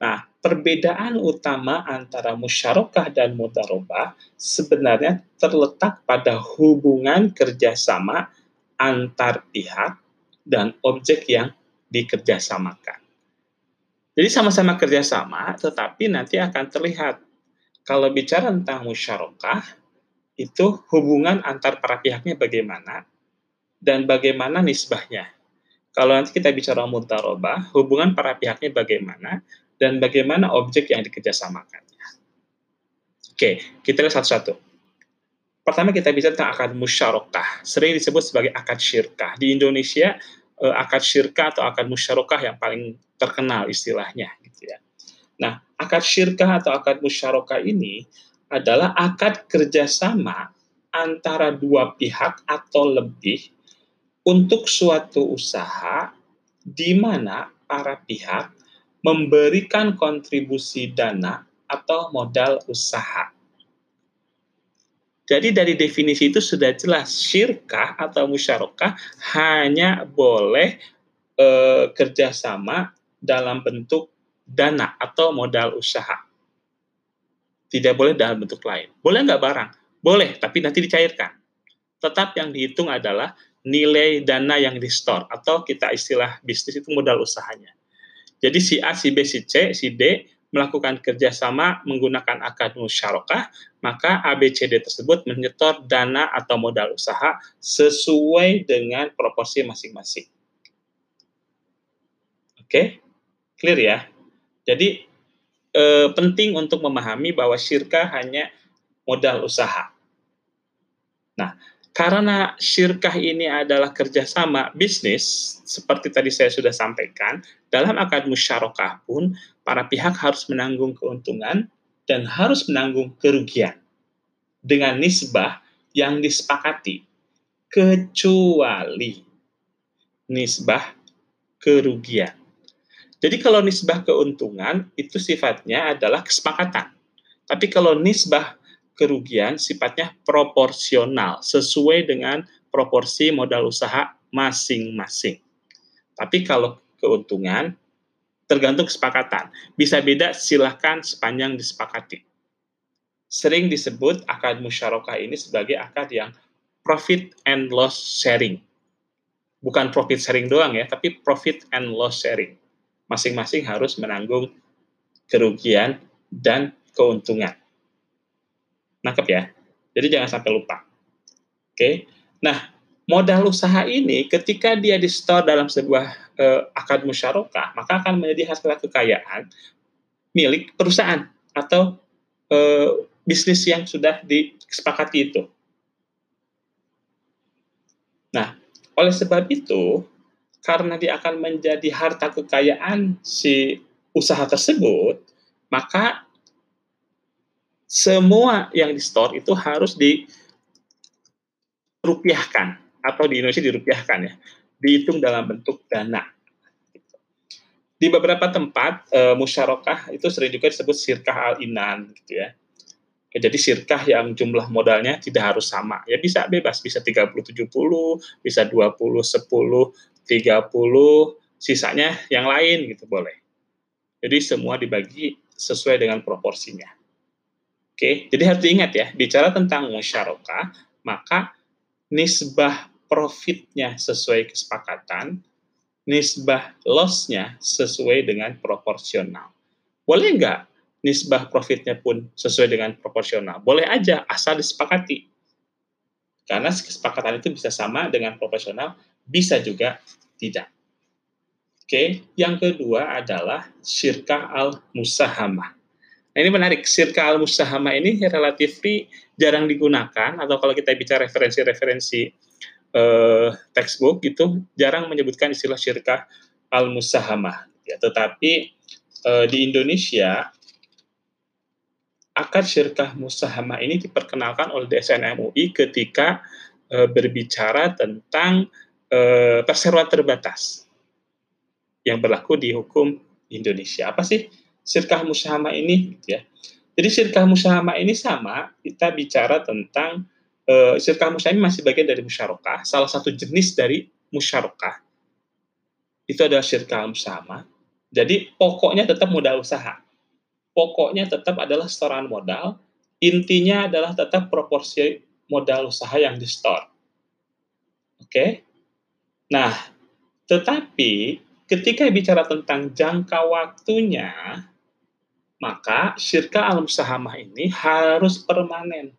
Nah, perbedaan utama antara musyarakah dan mudarobah sebenarnya terletak pada hubungan kerjasama antar pihak dan objek yang dikerjasamakan. Jadi sama-sama kerjasama, tetapi nanti akan terlihat kalau bicara tentang musyarakah, itu hubungan antar para pihaknya bagaimana dan bagaimana nisbahnya. Kalau nanti kita bicara mutarobah, hubungan para pihaknya bagaimana dan bagaimana objek yang dikerjasamakannya. Oke, kita lihat satu-satu. Pertama kita bicara tentang akad musyarakah, sering disebut sebagai akad syirkah. Di Indonesia eh, akad syirkah atau akad musyarakah yang paling terkenal istilahnya gitu ya. Nah, akad syirkah atau akad musyarakah ini adalah akad kerjasama antara dua pihak atau lebih untuk suatu usaha di mana para pihak memberikan kontribusi dana atau modal usaha jadi dari definisi itu sudah jelas syirkah atau musyarakah hanya boleh e, kerjasama dalam bentuk dana atau modal usaha. Tidak boleh dalam bentuk lain. Boleh nggak barang? Boleh, tapi nanti dicairkan. Tetap yang dihitung adalah nilai dana yang di store atau kita istilah bisnis itu modal usahanya. Jadi si A, si B, si C, si D melakukan kerjasama menggunakan akad musyarakah, maka ABCD tersebut menyetor dana atau modal usaha sesuai dengan proporsi masing-masing. Oke, clear ya? Jadi eh, penting untuk memahami bahwa syirkah hanya modal usaha. Nah, karena syirkah ini adalah kerjasama bisnis, seperti tadi saya sudah sampaikan, dalam akad musyarakah pun para pihak harus menanggung keuntungan dan harus menanggung kerugian dengan nisbah yang disepakati, kecuali nisbah kerugian. Jadi kalau nisbah keuntungan itu sifatnya adalah kesepakatan. Tapi kalau nisbah kerugian sifatnya proporsional sesuai dengan proporsi modal usaha masing-masing. Tapi kalau keuntungan tergantung kesepakatan. Bisa beda silahkan sepanjang disepakati. Sering disebut akad musyarakah ini sebagai akad yang profit and loss sharing. Bukan profit sharing doang ya, tapi profit and loss sharing. Masing-masing harus menanggung kerugian dan keuntungan. Nangkep ya? Jadi jangan sampai lupa. Oke. Nah, modal usaha ini ketika dia di store dalam sebuah uh, akad musyarakah, maka akan menjadi hasil kekayaan milik perusahaan atau uh, bisnis yang sudah disepakati itu. Nah, oleh sebab itu, karena dia akan menjadi harta kekayaan si usaha tersebut, maka semua yang di store itu harus dirupiahkan atau di Indonesia dirupiahkan ya, dihitung dalam bentuk dana. Di beberapa tempat e, musyarakah itu sering juga disebut sirkah al-inan gitu ya. ya. Jadi sirkah yang jumlah modalnya tidak harus sama. Ya bisa bebas, bisa 30 70, bisa 20 10, 30, sisanya yang lain gitu boleh. Jadi semua dibagi sesuai dengan proporsinya. Oke, jadi harus diingat ya, bicara tentang musyarakah, maka nisbah profitnya sesuai kesepakatan, nisbah loss-nya sesuai dengan proporsional. Boleh nggak nisbah profitnya pun sesuai dengan proporsional? Boleh aja, asal disepakati. Karena kesepakatan itu bisa sama dengan proporsional, bisa juga tidak. Oke, yang kedua adalah syirkah al-musahamah. Nah, ini menarik. Sirka al-musahama ini relatif jarang digunakan atau kalau kita bicara referensi-referensi uh, textbook gitu jarang menyebutkan istilah syirkah al-musahama. Ya, tetapi uh, di Indonesia akad syirkah musahama ini diperkenalkan oleh DSN MUI ketika uh, berbicara tentang eh, perseroan terbatas yang berlaku di hukum Indonesia. Apa sih sirkah musyahamah ini? Gitu ya. Jadi sirkah musyahamah ini sama, kita bicara tentang sirkah musyahamah masih bagian dari musyarakah, salah satu jenis dari musyarakah. Itu adalah sirkah musyahamah. Jadi pokoknya tetap modal usaha. Pokoknya tetap adalah setoran modal, intinya adalah tetap proporsi modal usaha yang di store. Oke? Nah, tetapi ketika bicara tentang jangka waktunya, maka syirka al-musahamah ini harus permanen.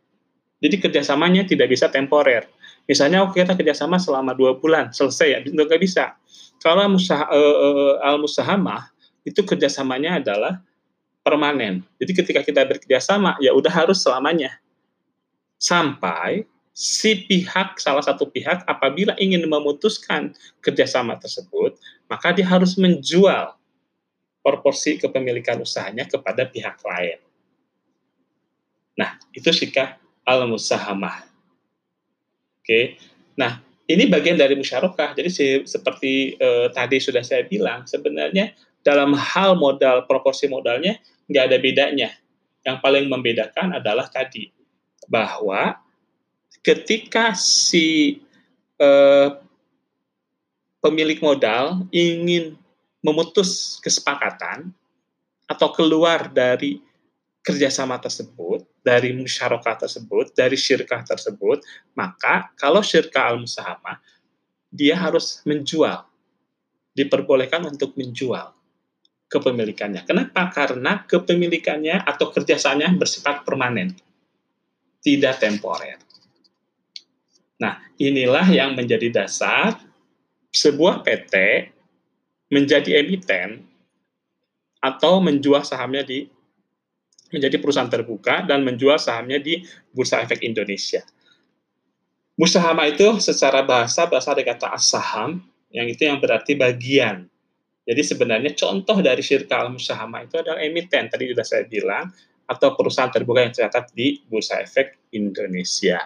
Jadi kerjasamanya tidak bisa temporer. Misalnya, oke kita kerjasama selama dua bulan, selesai ya, nggak bisa. Kalau musah, uh, al-musahamah, itu kerjasamanya adalah permanen. Jadi ketika kita bekerjasama, ya udah harus selamanya. Sampai si pihak salah satu pihak apabila ingin memutuskan kerjasama tersebut maka dia harus menjual proporsi kepemilikan usahanya kepada pihak lain. Nah itu sikap al musahamah. Oke, nah ini bagian dari musyarakah. Jadi seperti eh, tadi sudah saya bilang sebenarnya dalam hal modal proporsi modalnya nggak ada bedanya. Yang paling membedakan adalah tadi bahwa ketika si eh, pemilik modal ingin memutus kesepakatan atau keluar dari kerjasama tersebut, dari musyarakah tersebut, dari syirkah tersebut, maka kalau syirkah al-musahamah, dia harus menjual, diperbolehkan untuk menjual kepemilikannya. Kenapa? Karena kepemilikannya atau kerjasamanya bersifat permanen, tidak temporer. Nah, inilah yang menjadi dasar sebuah PT menjadi emiten atau menjual sahamnya di menjadi perusahaan terbuka dan menjual sahamnya di Bursa Efek Indonesia. Musahama itu secara bahasa bahasa dari kata as-saham yang itu yang berarti bagian. Jadi sebenarnya contoh dari syirka al-musahama itu adalah emiten tadi sudah saya bilang atau perusahaan terbuka yang tercatat di Bursa Efek Indonesia.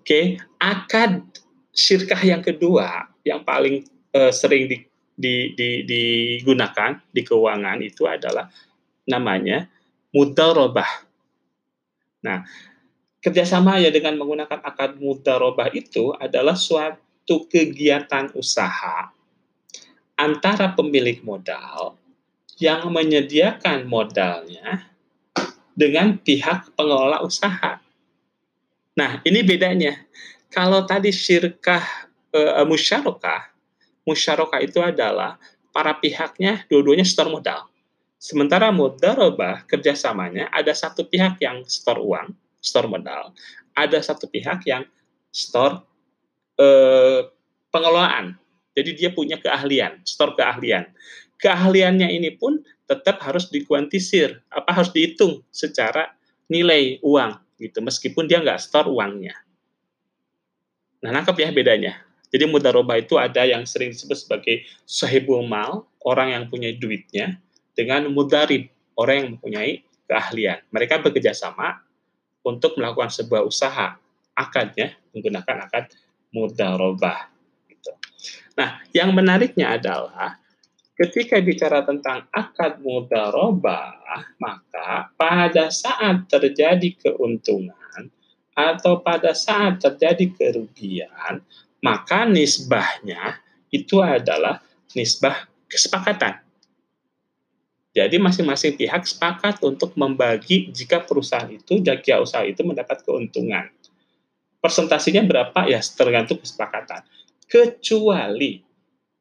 Oke, akad syirkah yang kedua yang paling uh, sering di, di, di, digunakan di keuangan itu adalah namanya mudarobah. Nah, kerjasama ya dengan menggunakan akad mudarobah itu adalah suatu kegiatan usaha antara pemilik modal yang menyediakan modalnya dengan pihak pengelola usaha. Nah, ini bedanya. Kalau tadi syirkah e, musyarakah, musyarakah itu adalah para pihaknya dua-duanya store modal. Sementara mudarabah kerjasamanya ada satu pihak yang store uang, store modal, ada satu pihak yang store e, pengelolaan. Jadi dia punya keahlian, store keahlian. Keahliannya ini pun tetap harus dikuantisir, apa harus dihitung secara nilai uang gitu meskipun dia nggak store uangnya. Nah, nangkep ya bedanya. Jadi mudaroba itu ada yang sering disebut sebagai sahibul mal, orang yang punya duitnya, dengan mudarib, orang yang mempunyai keahlian. Mereka bekerja sama untuk melakukan sebuah usaha, akadnya menggunakan akad mudarobah. Gitu. Nah, yang menariknya adalah ketika bicara tentang akad mudarobah, maka pada saat terjadi keuntungan atau pada saat terjadi kerugian, maka nisbahnya itu adalah nisbah kesepakatan. Jadi masing-masing pihak sepakat untuk membagi jika perusahaan itu, jika usaha itu mendapat keuntungan. Persentasinya berapa? Ya tergantung kesepakatan. Kecuali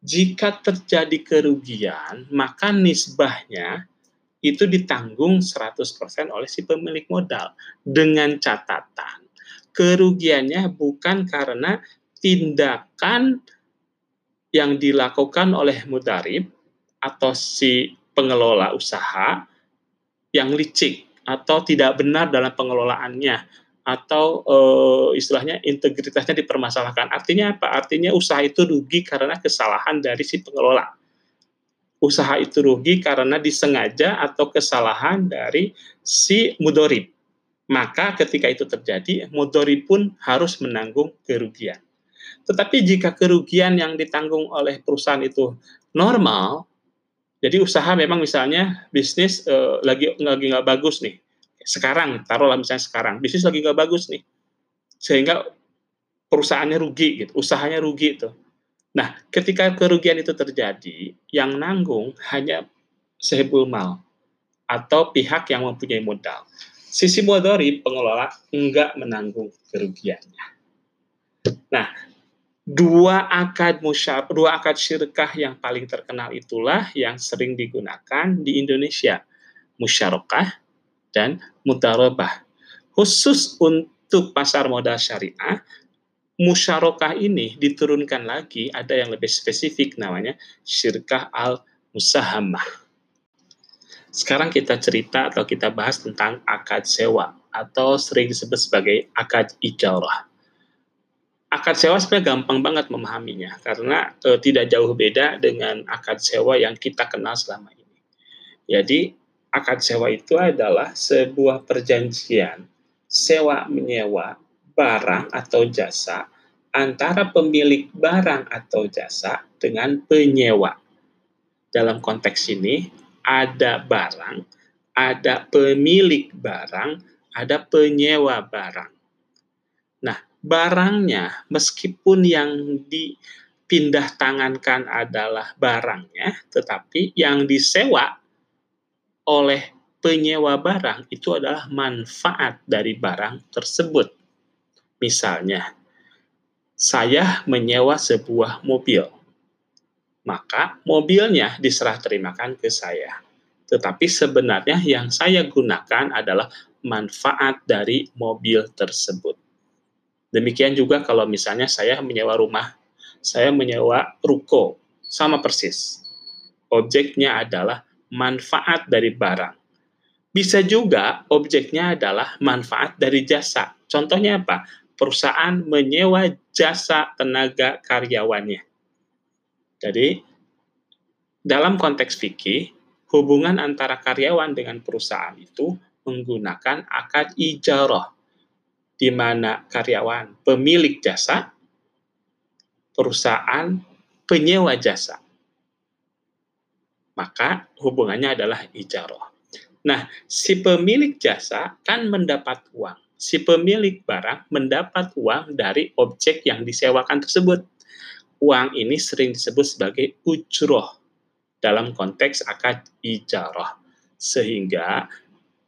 jika terjadi kerugian, maka nisbahnya itu ditanggung 100% oleh si pemilik modal dengan catatan kerugiannya bukan karena tindakan yang dilakukan oleh mudarib atau si pengelola usaha yang licik atau tidak benar dalam pengelolaannya atau e, istilahnya integritasnya dipermasalahkan. Artinya apa? Artinya usaha itu rugi karena kesalahan dari si pengelola. Usaha itu rugi karena disengaja atau kesalahan dari si mudorib. Maka ketika itu terjadi, mudorib pun harus menanggung kerugian. Tetapi jika kerugian yang ditanggung oleh perusahaan itu normal, jadi usaha memang misalnya bisnis uh, lagi lagi nggak bagus nih. Sekarang taruhlah misalnya sekarang bisnis lagi nggak bagus nih, sehingga perusahaannya rugi gitu, usahanya rugi itu. Nah, ketika kerugian itu terjadi, yang nanggung hanya sehebul mal atau pihak yang mempunyai modal. Sisi modori pengelola enggak menanggung kerugiannya. Nah, dua akad musyar, dua akad syirkah yang paling terkenal itulah yang sering digunakan di Indonesia, musyarakah dan mutarabah. Khusus untuk pasar modal syariah, musyarakah ini diturunkan lagi ada yang lebih spesifik namanya syirkah al-musahamah sekarang kita cerita atau kita bahas tentang akad sewa atau sering disebut sebagai akad ijarah. Akad sewa sebenarnya gampang banget memahaminya karena e, tidak jauh beda dengan akad sewa yang kita kenal selama ini. Jadi akad sewa itu adalah sebuah perjanjian sewa menyewa barang atau jasa antara pemilik barang atau jasa dengan penyewa. Dalam konteks ini, ada barang, ada pemilik barang, ada penyewa barang. Barangnya meskipun yang dipindah tangankan adalah barangnya, tetapi yang disewa oleh penyewa barang itu adalah manfaat dari barang tersebut. Misalnya, saya menyewa sebuah mobil maka mobilnya diserah terimakan ke saya. Tetapi sebenarnya yang saya gunakan adalah manfaat dari mobil tersebut. Demikian juga kalau misalnya saya menyewa rumah, saya menyewa ruko, sama persis. Objeknya adalah manfaat dari barang. Bisa juga objeknya adalah manfaat dari jasa. Contohnya apa? Perusahaan menyewa jasa tenaga karyawannya jadi dalam konteks fikih, hubungan antara karyawan dengan perusahaan itu menggunakan akad ijarah di mana karyawan pemilik jasa, perusahaan penyewa jasa. Maka hubungannya adalah ijarah. Nah, si pemilik jasa kan mendapat uang. Si pemilik barang mendapat uang dari objek yang disewakan tersebut uang ini sering disebut sebagai ujroh dalam konteks akad ijarah. Sehingga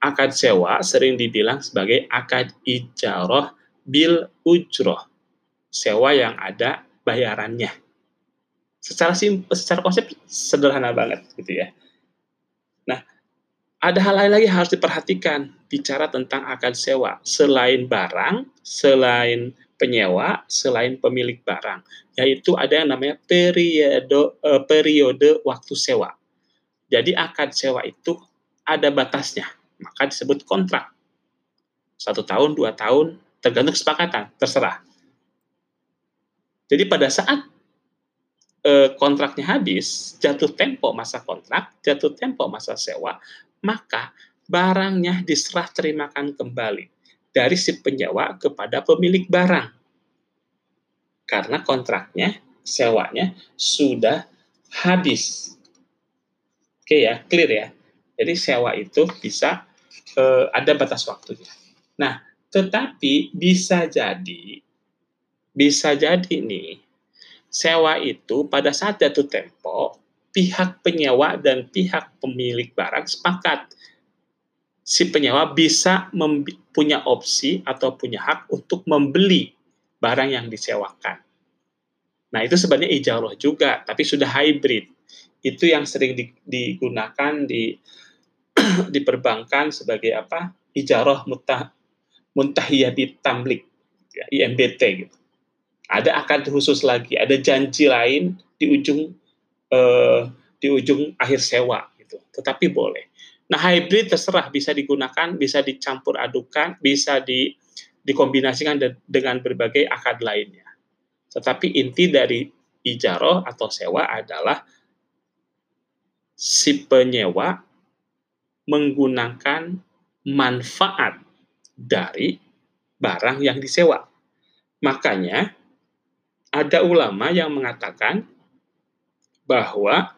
akad sewa sering dibilang sebagai akad ijarah bil ujroh. Sewa yang ada bayarannya. Secara simpel, secara konsep sederhana banget gitu ya. Nah, ada hal lain lagi harus diperhatikan bicara tentang akad sewa. Selain barang, selain penyewa selain pemilik barang, yaitu ada yang namanya periode uh, periode waktu sewa. Jadi akad sewa itu ada batasnya, maka disebut kontrak. Satu tahun, dua tahun, tergantung kesepakatan, terserah. Jadi pada saat e, kontraknya habis, jatuh tempo masa kontrak, jatuh tempo masa sewa, maka barangnya diserah terimakan kembali dari si penyewa kepada pemilik barang. Karena kontraknya, sewanya sudah habis. Oke ya, clear ya. Jadi sewa itu bisa eh, ada batas waktunya. Nah, tetapi bisa jadi bisa jadi nih sewa itu pada saat jatuh tempo pihak penyewa dan pihak pemilik barang sepakat si penyewa bisa punya opsi atau punya hak untuk membeli barang yang disewakan. Nah, itu sebenarnya ijarah juga, tapi sudah hybrid. Itu yang sering digunakan di di perbankan sebagai apa? Ijarah muntah muntahiyati tamlik, ya, IMBT gitu. Ada akad khusus lagi, ada janji lain di ujung eh, di ujung akhir sewa gitu. Tetapi boleh. Nah, hybrid terserah bisa digunakan, bisa dicampur adukan, bisa di, dikombinasikan dengan berbagai akad lainnya. Tetapi inti dari ijaroh atau sewa adalah si penyewa menggunakan manfaat dari barang yang disewa. Makanya ada ulama yang mengatakan bahwa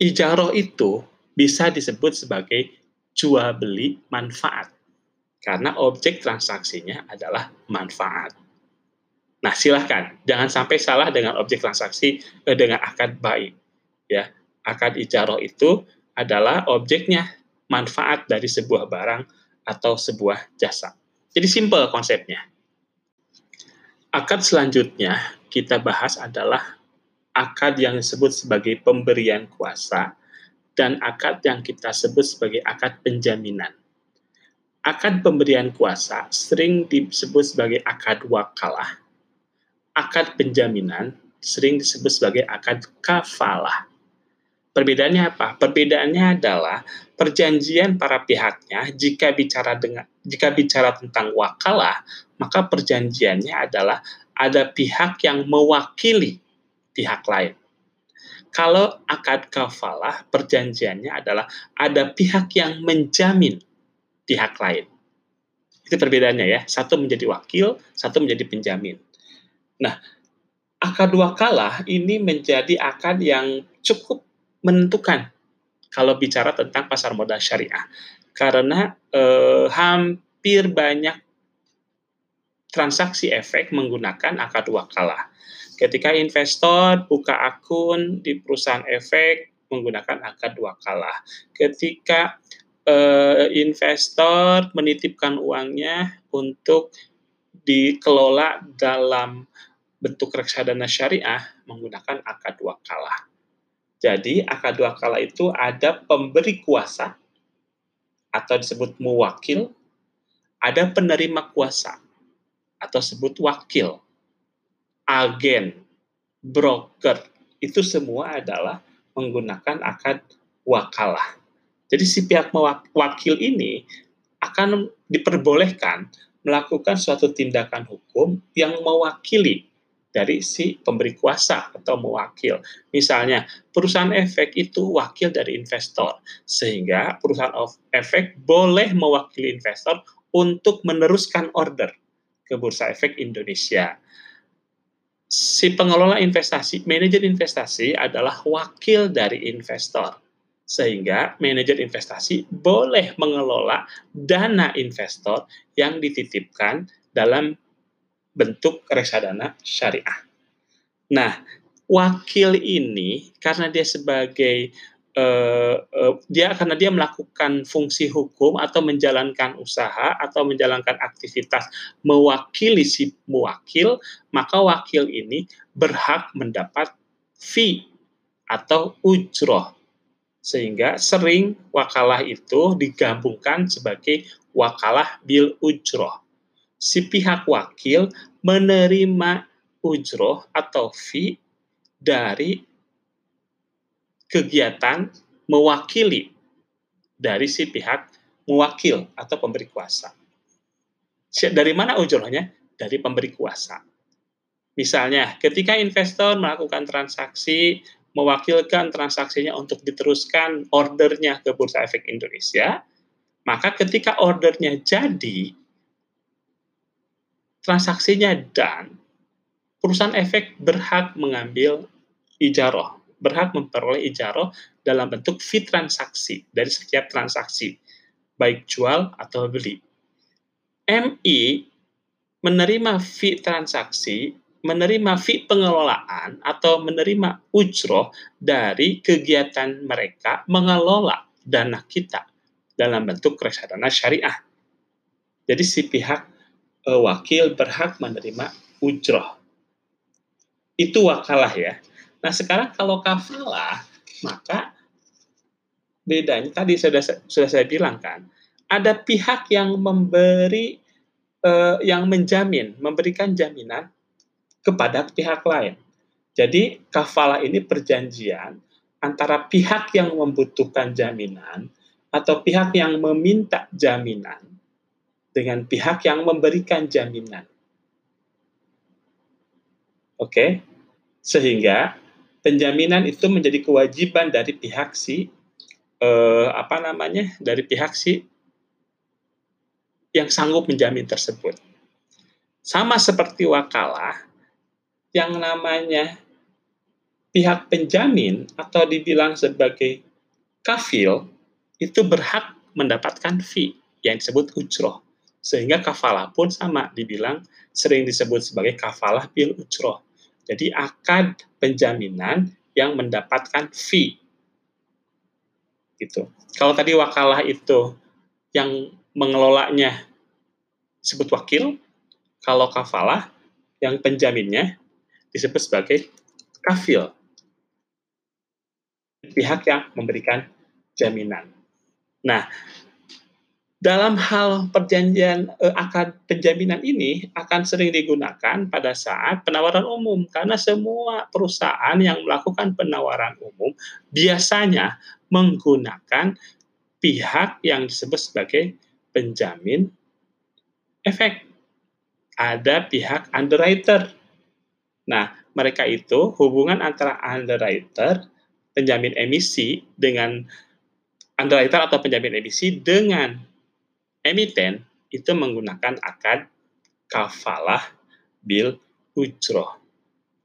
ijaroh itu bisa disebut sebagai jual beli manfaat karena objek transaksinya adalah manfaat. Nah, silahkan jangan sampai salah dengan objek transaksi eh, dengan akad baik. Ya, akad ijaroh itu adalah objeknya manfaat dari sebuah barang atau sebuah jasa. Jadi simple konsepnya. Akad selanjutnya kita bahas adalah akad yang disebut sebagai pemberian kuasa dan akad yang kita sebut sebagai akad penjaminan. Akad pemberian kuasa sering disebut sebagai akad wakalah. Akad penjaminan sering disebut sebagai akad kafalah. Perbedaannya apa? Perbedaannya adalah perjanjian para pihaknya jika bicara dengan jika bicara tentang wakalah, maka perjanjiannya adalah ada pihak yang mewakili pihak lain. Kalau akad kafalah, perjanjiannya adalah ada pihak yang menjamin pihak lain. Itu perbedaannya ya. Satu menjadi wakil, satu menjadi penjamin. Nah, akad wakalah ini menjadi akad yang cukup menentukan kalau bicara tentang pasar modal syariah. Karena eh, hampir banyak transaksi efek menggunakan akad wakalah. Ketika investor buka akun di perusahaan efek menggunakan akad wakalah. Ketika eh, investor menitipkan uangnya untuk dikelola dalam bentuk reksadana syariah menggunakan akad wakalah. Jadi akad wakala itu ada pemberi kuasa atau disebut muwakil, ada penerima kuasa atau sebut wakil, agen, broker, itu semua adalah menggunakan akad wakalah. Jadi si pihak wakil ini akan diperbolehkan melakukan suatu tindakan hukum yang mewakili dari si pemberi kuasa atau mewakil. Misalnya, perusahaan efek itu wakil dari investor, sehingga perusahaan of efek boleh mewakili investor untuk meneruskan order ke Bursa Efek Indonesia. Si pengelola investasi, manajer investasi adalah wakil dari investor. Sehingga manajer investasi boleh mengelola dana investor yang dititipkan dalam bentuk reksadana syariah. Nah, wakil ini karena dia sebagai uh, uh, dia karena dia melakukan fungsi hukum atau menjalankan usaha atau menjalankan aktivitas mewakili si mewakil, maka wakil ini berhak mendapat fee atau ujroh. Sehingga sering wakalah itu digabungkan sebagai wakalah bil ujroh si pihak wakil menerima ujroh atau fee dari kegiatan mewakili dari si pihak mewakil atau pemberi kuasa. Dari mana ujrohnya? Dari pemberi kuasa. Misalnya, ketika investor melakukan transaksi, mewakilkan transaksinya untuk diteruskan ordernya ke Bursa Efek Indonesia, maka ketika ordernya jadi, transaksinya dan perusahaan efek berhak mengambil ijaroh, berhak memperoleh ijaroh dalam bentuk fee transaksi dari setiap transaksi, baik jual atau beli. MI menerima fee transaksi, menerima fee pengelolaan atau menerima ujroh dari kegiatan mereka mengelola dana kita dalam bentuk reksadana syariah. Jadi si pihak uh, wakil berhak menerima ujroh. Itu wakalah ya. Nah sekarang kalau kafalah, maka bedanya tadi sudah sudah saya bilang kan, ada pihak yang memberi, uh, yang menjamin, memberikan jaminan kepada pihak lain. Jadi kafalah ini perjanjian antara pihak yang membutuhkan jaminan atau pihak yang meminta jaminan dengan pihak yang memberikan jaminan. Oke, okay? sehingga penjaminan itu menjadi kewajiban dari pihak si eh, apa namanya dari pihak si yang sanggup menjamin tersebut. Sama seperti wakalah, yang namanya pihak penjamin atau dibilang sebagai kafil itu berhak mendapatkan fee yang disebut ujroh. Sehingga kafalah pun sama dibilang sering disebut sebagai kafalah bil ujroh. Jadi akad penjaminan yang mendapatkan fee. Gitu. Kalau tadi wakalah itu yang mengelolanya disebut wakil, kalau kafalah yang penjaminnya disebut sebagai kafil. Pihak yang memberikan jaminan. Nah, dalam hal perjanjian eh, akad penjaminan ini akan sering digunakan pada saat penawaran umum karena semua perusahaan yang melakukan penawaran umum biasanya menggunakan pihak yang disebut sebagai penjamin efek. Ada pihak underwriter. Nah, mereka itu hubungan antara underwriter, penjamin emisi dengan underwriter atau penjamin emisi dengan emiten itu menggunakan akad kafalah bil ujroh.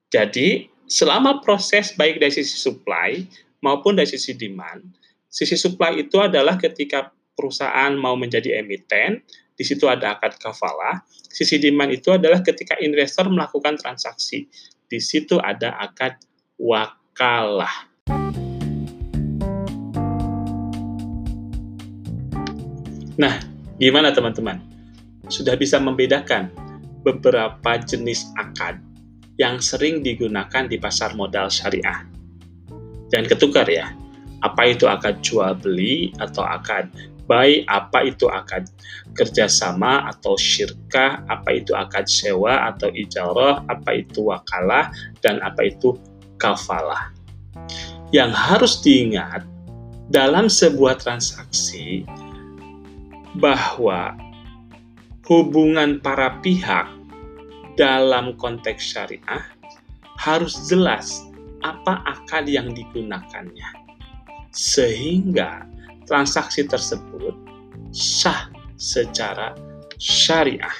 Jadi, selama proses baik dari sisi supply maupun dari sisi demand, sisi supply itu adalah ketika perusahaan mau menjadi emiten, di situ ada akad kafalah. Sisi demand itu adalah ketika investor melakukan transaksi. Di situ ada akad wakalah. Nah, Gimana teman-teman? Sudah bisa membedakan beberapa jenis akad yang sering digunakan di pasar modal syariah. Jangan ketukar ya. Apa itu akad jual beli atau akad buy, apa itu akad kerjasama atau syirkah, apa itu akad sewa atau ijarah, apa itu wakalah, dan apa itu kafalah. Yang harus diingat dalam sebuah transaksi bahwa hubungan para pihak dalam konteks syariah harus jelas apa akad yang digunakannya, sehingga transaksi tersebut sah secara syariah.